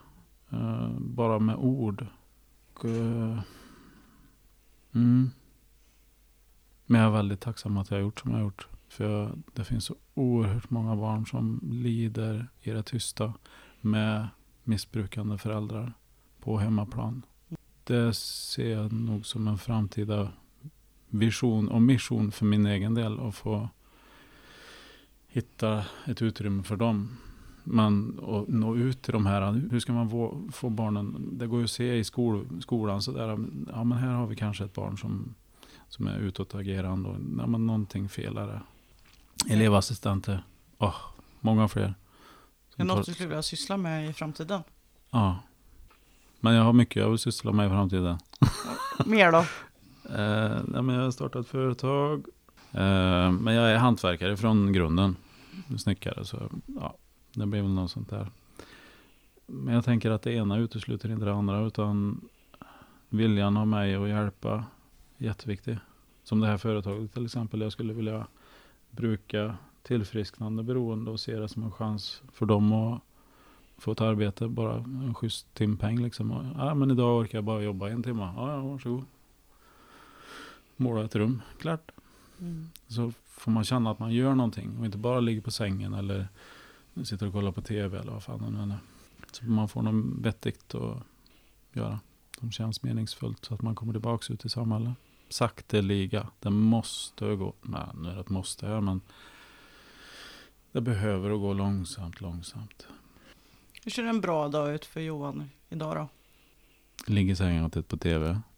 eh, bara med ord. Och, eh, mm. Men jag är väldigt tacksam att jag har gjort som jag har gjort. För jag, det finns så oerhört många barn som lider i det tysta med missbrukande föräldrar på hemmaplan. Det ser jag nog som en framtida vision och mission för min egen del att få hitta ett utrymme för dem. Men att nå ut till de här, hur ska man få, barnen, det går ju att se i skol, skolan sådär, ja men här har vi kanske ett barn som, som är utåtagerande och ja, men någonting fel är det. Elevassistenter, åh, många fler. Är något du skulle vilja syssla med i framtiden? Ja. Men jag har mycket jag vill syssla med i framtiden. Mer då? Eh, nej, men jag har startat företag. Eh, men jag är hantverkare från grunden. Snickare, så ja, det blir väl något sånt där. Men jag tänker att det ena utesluter inte det andra, utan viljan av mig att hjälpa är jätteviktig. Som det här företaget till exempel. Jag skulle vilja bruka tillfrisknande beroende och se det som en chans för dem att få ett arbete, bara en schysst timpeng liksom. Och, ja, men idag orkar jag bara jobba en timme. Ja, ja, varsågod. Måla ett rum, klart. Mm. Så får man känna att man gör någonting och inte bara ligger på sängen eller sitter och kollar på tv eller vad fan nu är. Så man får något vettigt att göra. Som känns meningsfullt så att man kommer tillbaka ut i samhället. Sakteliga. Det måste gå. Nej, nu är det ett måste här men det behöver att gå långsamt, långsamt. Hur ser en bra dag ut för Johan idag då? Ligger i sängen och tittar på tv.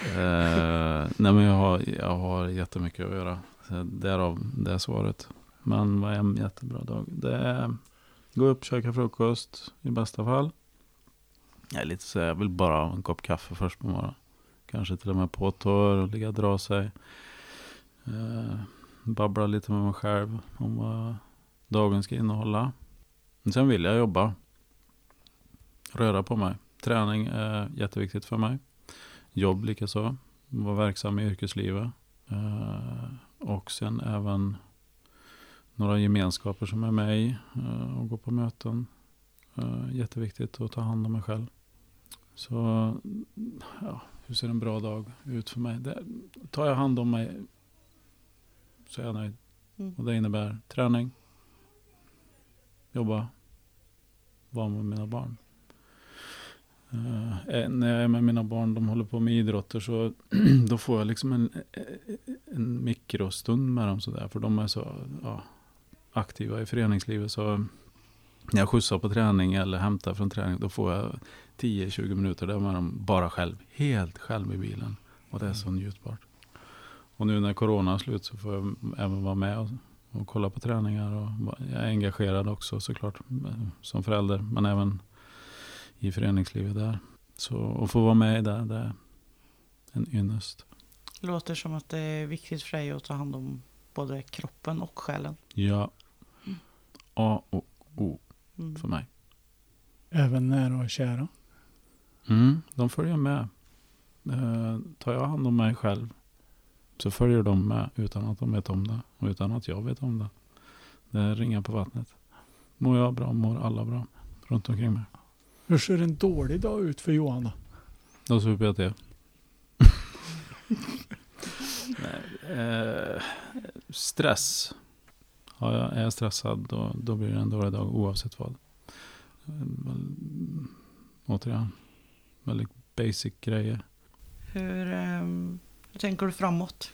Eh, nej men jag har, jag har jättemycket att göra. Därav det svaret. Men vad är en jättebra dag? Det är gå upp, käka frukost i bästa fall. Jag är lite så jag vill bara ha en kopp kaffe först på morgonen. Kanske till och med på torr och ligga och dra sig. Eh, babbla lite med mig själv om vad dagen ska innehålla. Men sen vill jag jobba. Röra på mig. Träning är jätteviktigt för mig. Jobb likaså. Vara verksam i yrkeslivet. Eh, och sen även några gemenskaper som är med i. eh, och gå på möten. Eh, jätteviktigt att ta hand om mig själv. Så ja, hur ser en bra dag ut för mig? Det, tar jag hand om mig så är jag nöjd. Mm. Och det innebär träning, jobba, vara med mina barn. Eh, eh, när jag är med mina barn, de håller på med idrotter, så då får jag liksom en, en mikrostund med dem sådär. För de är så ja, aktiva i föreningslivet. Så när jag skjutsar på träning eller hämtar från träning, då får jag 10-20 minuter där med dem bara själv. Helt själv i bilen. Och det är så njutbart. Och nu när corona är slut så får jag även vara med och och kollar på träningar. Och jag är engagerad också såklart eh, som förälder. Men även i föreningslivet där. Så att få vara med där, det är en ynnest. Låter som att det är viktigt för dig att ta hand om både kroppen och själen. Ja. Mm. A och O Mm. för mig. Även nära och kära. Mm, de följer med. Eh, tar jag hand om mig själv så följer de med utan att de vet om det och utan att jag vet om det. Det är ringar på vattnet. Mår jag bra mår alla bra runt omkring mig. Hur ser en dålig dag ut för Johan då? Då super jag till. Nej, eh, stress. Ja, jag är jag stressad då, då blir det en dålig dag oavsett vad. Väl- Återigen, väldigt basic grejer. Hur, ehm, hur tänker du framåt?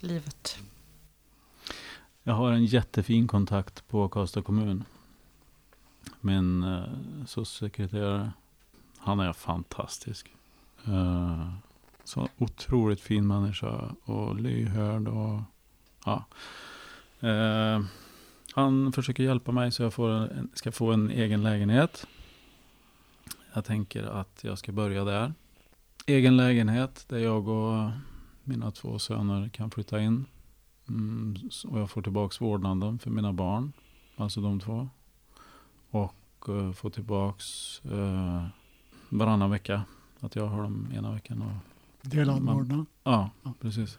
Livet. Jag har en jättefin kontakt på Karlstad kommun. Min eh, socialsekreterare. Han är fantastisk. Eh, så otroligt fin människa och lyhörd och ja. Eh, han försöker hjälpa mig så jag får en, ska få en egen lägenhet. Jag tänker att jag ska börja där. Egen lägenhet där jag och mina två söner kan flytta in. Mm, och jag får tillbaks vårdnaden för mina barn. Alltså de två. Och uh, får tillbaks uh, varannan vecka. Att jag har dem ena veckan. Och Delad vårdnad. Ja, precis.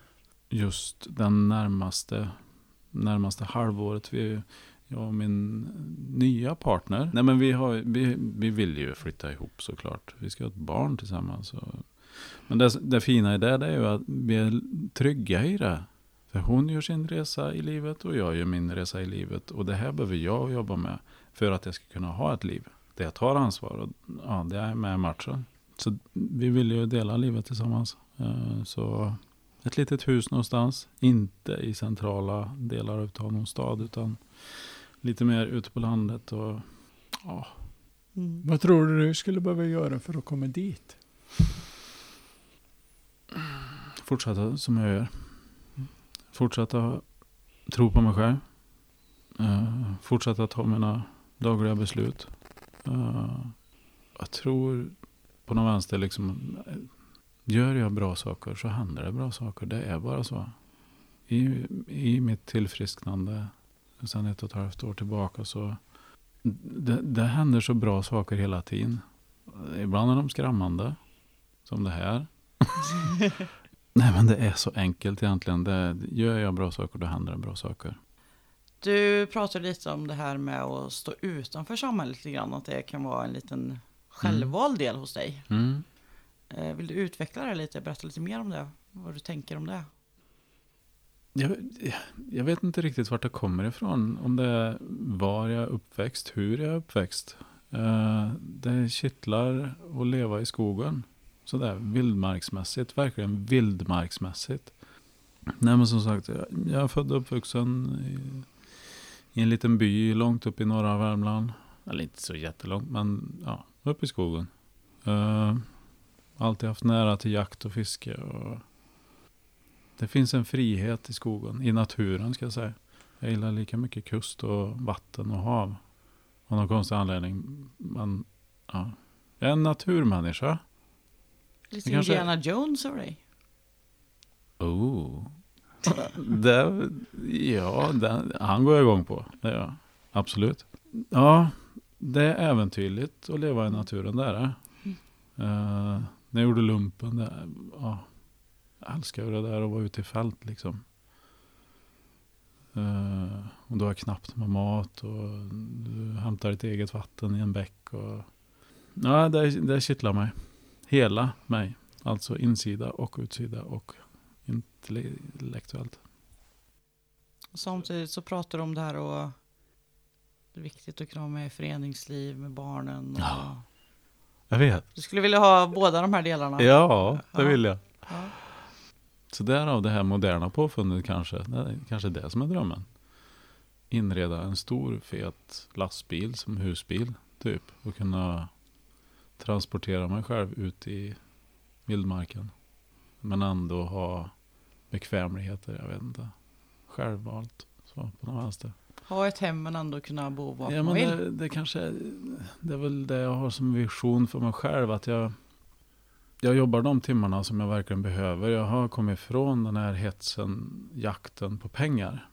Just den närmaste, närmaste halvåret. Vi, jag och min nya partner. Nej men vi, har, vi, vi vill ju flytta ihop såklart. Vi ska ha ett barn tillsammans. Och, men det, det fina i det, det är ju att vi är trygga i det. För hon gör sin resa i livet och jag gör min resa i livet. Och det här behöver jag jobba med för att jag ska kunna ha ett liv. Där jag tar ansvar och ja, det är med i matchen. Så vi vill ju dela livet tillsammans. Eh, Så ett litet hus någonstans. Inte i centrala delar av någon stad utan lite mer ute på landet. Och, ja, Vad tror du du skulle behöva göra för att komma dit? Fortsätta som jag gör. Fortsätta tro på mig själv. Uh, fortsätta ta mina dagliga beslut. Uh, jag tror på någon vänster liksom. Eh, gör jag bra saker så händer det bra saker. Det är bara så. I, i mitt tillfrisknande sen ett och ett halvt år tillbaka så det, det händer så bra saker hela tiden. Ibland är de skrämmande. Som det här. Nej men det är så enkelt egentligen. Det, gör jag bra saker då händer det bra saker. Du pratade lite om det här med att stå utanför samhället lite grann. Att det kan vara en liten självvald del hos dig. Mm. Eh, Vill du utveckla det lite? Berätta lite mer om det. Vad du tänker om det. Jag, jag vet inte riktigt vart det kommer ifrån. Om det är var jag är uppväxt, hur jag är uppväxt. Eh, det kittlar att leva i skogen. Sådär vildmarksmässigt, verkligen vildmarksmässigt. Nej men som sagt, jag, är född och uppvuxen i, i en liten by långt upp i norra Värmland. Eller inte så jättelångt, men ja, upp i skogen. Uh, alltid haft nära till jakt och fiske. Och det finns en frihet i skogen, i naturen ska jag säga. Jag gillar lika mycket kust och vatten och hav. Av någon konstig anledning. Men, ja. Jag är en naturmänniska. Lite Det kanske- Indiana Jones över dig. Oh. det, ja, den, han går jag igång på. Det gör jag. Absolut. Ja, det är äventyrligt att leva i naturen. Det är det. Eh, när jag gjorde lumpen, det, ja, jag älskar det där att vara ute i fält liksom. Eh, och du har knappt med mat och du hämtar ditt eget vatten i en bäck. Och, ja, det, det kittlar mig. Hela mig. Alltså insida och utsida och intellektuellt. Samtidigt så pratar du om det här och det är viktigt att kunna med i föreningsliv med barnen. Och Ja. Jag vet. Du skulle vilja ha båda de här delarna? Ja, det vill jag. Ja. Så därav det här moderna påfundet kanske. Det är kanske det som är drömmen. Inreda en stor fet lastbil som husbil typ. Och kunna transportera mig själv ut i vildmarken. Men ändå ha bekvämligheter, jag vet inte. Självvalt. Så, på någon vänster. Ha ett hem men ändå kunna bo var Ja, man vill. det, det kanske det är väl det jag har som vision för mig själv. Att jag, jag jobbar de timmarna som jag verkligen behöver. Jag har kommit ifrån den här hetsen, jakten på pengar.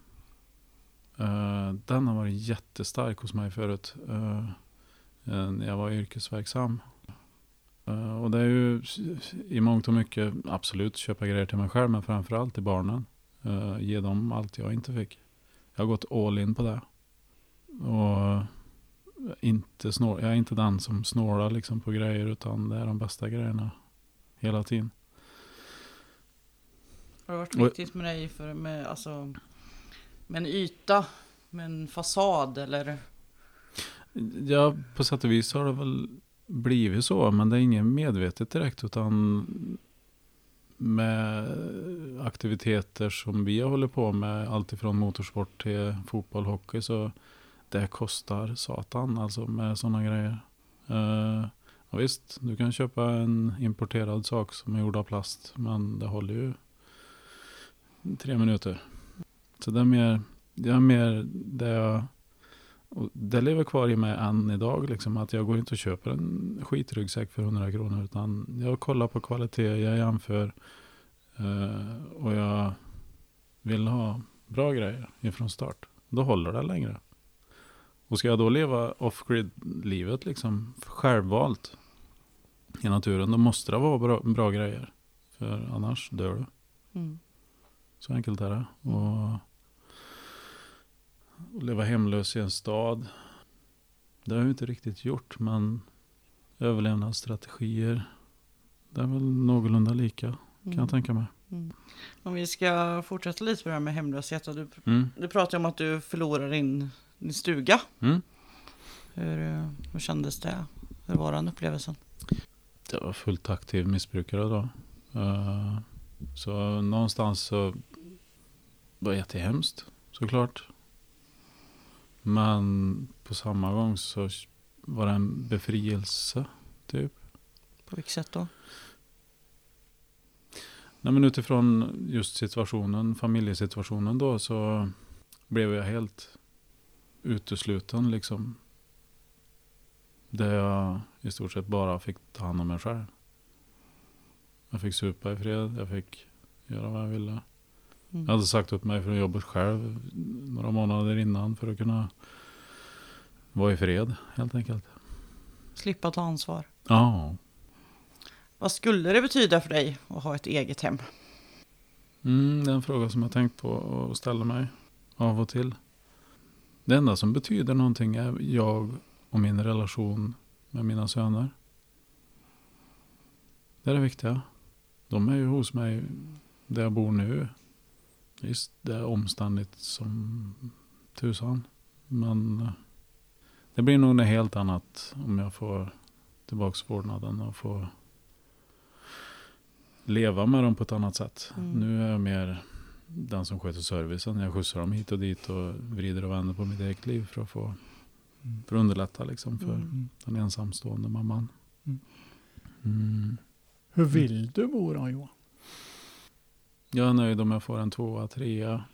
Eh, den har varit jättestark hos mig förut. eh, när jag var yrkesverksam. Eh, och det är ju i mångt och mycket absolut köpa grejer till mig själv. Men framförallt till barnen. Eh, ge dem allt jag inte fick. Jag har gått all in på det. Och inte snår, jag är inte den som snålar liksom på grejer utan det är de bästa grejerna hela tiden. Har det varit Och- viktigt med dig för med, alltså, med en yta, med en fasad eller? Ja, på sätt och vis har det väl blivit så, men det är inget medvetet direkt utan med aktiviteter som vi har hållit på med, alltifrån motorsport till fotboll, hockey, så det kostar satan alltså med sådana grejer. Uh, ja, visst, du kan köpa en importerad sak som är gjord av plast, men det håller ju tre minuter. Så det är mer, det är mer det jag och det lever kvar i mig än idag. Liksom, att jag går inte och köper en skitryggsäck för 100 kronor. Utan jag kollar på kvalitet, jag jämför. eh, och jag vill ha bra grejer ifrån start. Då håller det längre. Och ska jag då leva off-grid-livet liksom självvalt i naturen. Då måste det vara bra, bra grejer. För annars dör du. Mm. Så enkelt är det. Och, och leva hemlös i en stad. Det har jag inte riktigt gjort, men överlevnadsstrategier. Det är väl någorlunda lika, kan Mm. jag tänka mig. Mm. Om vi ska fortsätta lite på det här med hemlöshet. Du, Mm. du pratade om att du förlorade din, din stuga. Mm. Hur, hur kändes det? Hur var den upplevelsen? Jag var fullt aktiv missbrukare då. Eh, så någonstans så var det jättehemskt, såklart. Men på samma gång så var det en befrielse, typ. På vilket sätt då? Nej, men utifrån just situationen, familjesituationen då, så blev jag helt utesluten liksom. Där jag i stort sett bara fick ta hand om mig själv. Jag fick supa i fred, jag fick göra vad jag ville. Mm. Jag hade sagt upp mig från jobbet själv några månader innan för att kunna vara i fred helt enkelt. Slippa ta ansvar. Ja. Vad skulle det betyda för dig att ha ett eget hem? Mm, det är en fråga som jag tänkt på och ställer mig av och till. Det enda som betyder någonting är jag och min relation med mina söner. Det är det viktiga. De är ju hos mig där jag bor nu. Visst, det är omständigt som tusan. Men eh, det blir nog något helt annat om jag får tillbaks vårdnaden och får leva med dem på ett annat sätt. Mm. Nu är jag mer den som sköter servicen. Jag skjutsar dem hit och dit och vrider och vänder på mitt eget liv för att få för att underlätta liksom för Mm. den ensamstående mamman. Mm. Mm. Hur vill du bo då Johan? Jag är nöjd om jag får en tvåa, trea.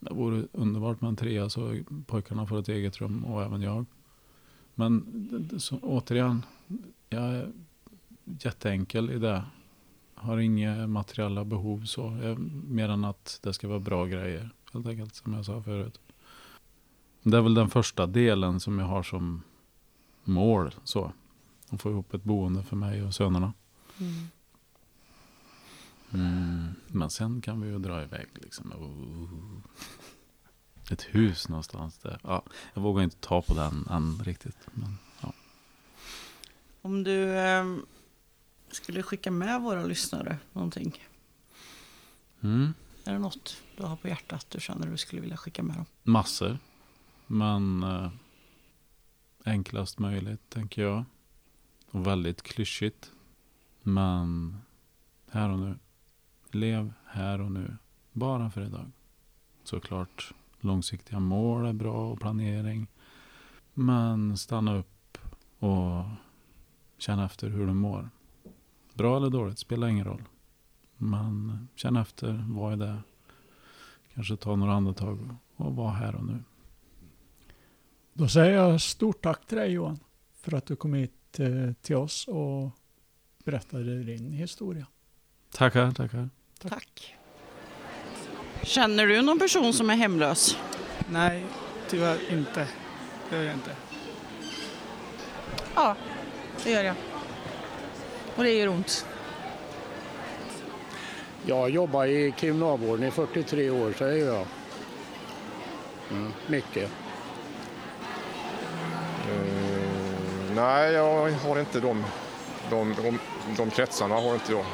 Det vore underbart med en trea så pojkarna får ett eget rum och även jag. Men så, återigen, jag är jätteenkel i det. Har inga materiella behov så. Jag, mer än att det ska vara bra grejer. Helt enkelt som jag sa förut. Det är väl den första delen som jag har som mål. Så. Att få ihop ett boende för mig och sönerna. Mm. Mm, men sen kan vi ju dra iväg liksom. Oh. Ett hus någonstans där. Ja, jag vågar inte ta på den än riktigt. Men, ja. Om du eh, skulle skicka med våra lyssnare någonting. Mm, Är det något du har på hjärtat du känner du skulle vilja skicka med dem? massor. Men eh, enklast möjligt tänker jag. Och väldigt klyschigt. Men här och nu. Lev här och nu. Bara för idag. Såklart långsiktiga mål är bra och planering. Men stanna upp och känna efter hur du mår. Bra eller dåligt spelar ingen roll. Men känn efter vad är det kanske ta några andetag och vara här och nu. Då säger jag stort tack till dig Johan för att du kom hit eh, till oss och berättade din historia. Tackar, tackar. Tack. Känner du någon person som är hemlös? Nej, tyvärr inte. Det gör jag inte. Ja, det gör jag. Och det gör ont. Jag har jobbat i kriminalvården i 43 år, säger jag. Mm, mycket. Eh, nej, jag har inte de, de, de, de kretsarna. Har inte jag.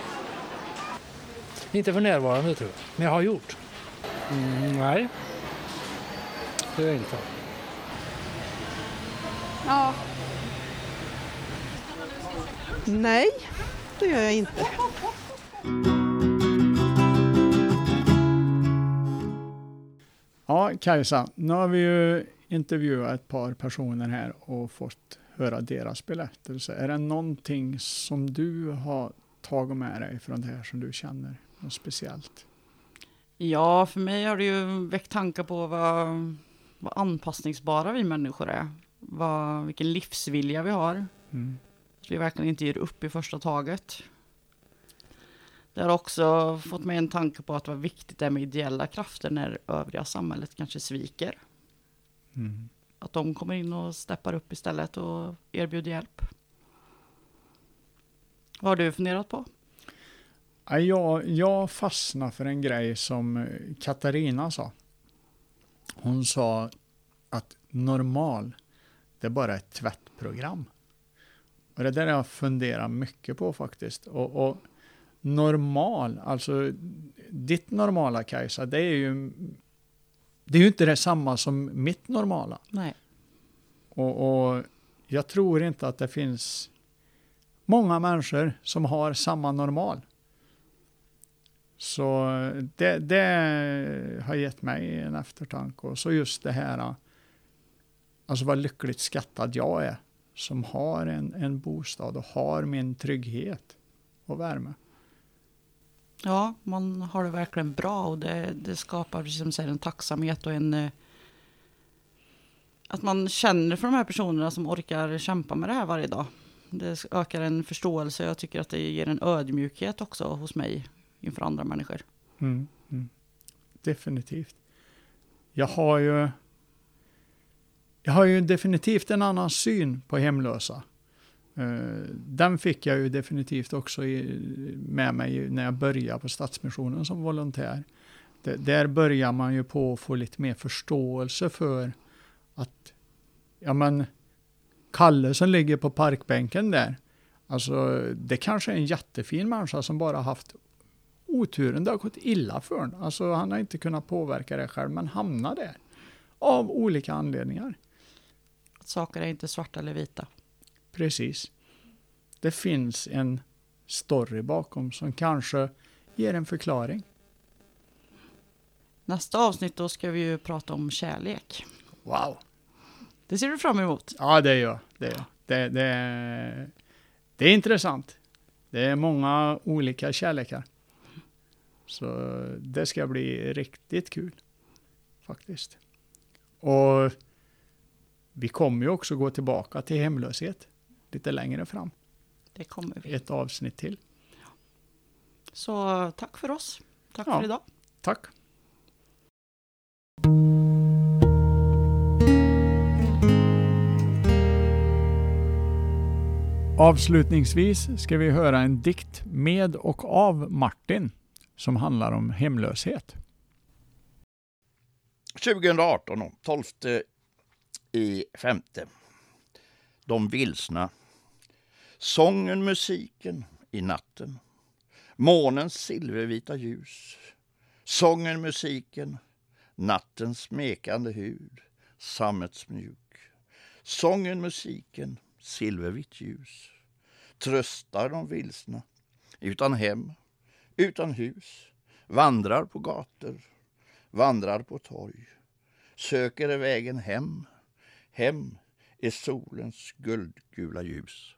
Inte för närvarande tror jag, men jag har gjort. Mm, nej, det gör jag inte. Ja. Nej, det gör jag inte. Ja, Kajsa, nu har vi ju intervjuat ett par personer här och fått höra deras berättelse. Är det någonting som du har tagit med dig från det här som du känner något speciellt? Ja, för mig har det ju väckt tankar på vad, vad anpassningsbara vi människor är. Vad, vilken livsvilja vi har. Mm. Att vi verkligen inte ger upp i första taget. Det har också fått mig en tanke på att vad viktigt det är med ideella krafter när övriga samhället kanske sviker. Mm. Att de kommer in och steppar upp istället och erbjuder hjälp. Vad har du funderat på? Ja, Jag, jag fastnade för en grej som eh, Katarina sa. Hon sa att normal, det är bara ett tvättprogram. Och det där har jag funderat mycket på faktiskt. Och, och normal, alltså ditt normala Kajsa, det är ju det är ju inte detsamma som mitt normala. Nej. Och, och jag tror inte att det finns många människor som har samma normal. Så eh, det, det har gett mig en eftertanke. Och så just det här, eh, alltså vad lyckligt skattad jag är som har en, en bostad och har min trygghet och värme. Ja, man har det verkligen bra och det, det skapar precis som säger, en tacksamhet och en... Eh, att man känner för de här personerna som orkar kämpa med det här varje dag. Det ökar en förståelse. Jag tycker att det ger en ödmjukhet också hos mig inför andra människor. Mm, mm. Definitivt. Jag har ju jag har ju definitivt en annan syn på hemlösa. Eh, den fick jag ju definitivt också med mig när jag började på Stadsmissionen som volontär. Där börjar man ju på att få lite mer förståelse för att, ja men, Kalle som ligger på parkbänken där, alltså det kanske är en jättefin människa som bara haft oturen, det har gått illa för honom. Alltså han har inte kunnat påverka det själv, men hamnar där. Av olika anledningar. Att saker är inte svarta eller vita. Precis. Det finns en story bakom som kanske ger en förklaring. Nästa avsnitt då ska vi ju prata om kärlek. Wow. Det ser du fram emot? Ja, det gör jag. Det, gör det, det, det är intressant. Det är många olika kärlekar. Så det ska bli riktigt kul. Faktiskt. Och vi kommer ju också gå tillbaka till hemlöshet lite längre fram. Det kommer vi. Ett avsnitt till. Så tack för oss. Tack Ja. för idag. Tack. Avslutningsvis ska vi höra en dikt med och av Martin som handlar om hemlöshet. 2018, 12 i femte. De vilsna. Sången, musiken i natten. Månens silvervita ljus. Sången, musiken, nattens smekande hud. Sammetsmjuk. Sången, musiken, silvervitt ljus. Tröstar de vilsna. Utan hem, utan hus. Vandrar på gator, vandrar på torg. Söker vägen hem, hem i solens guldgula ljus.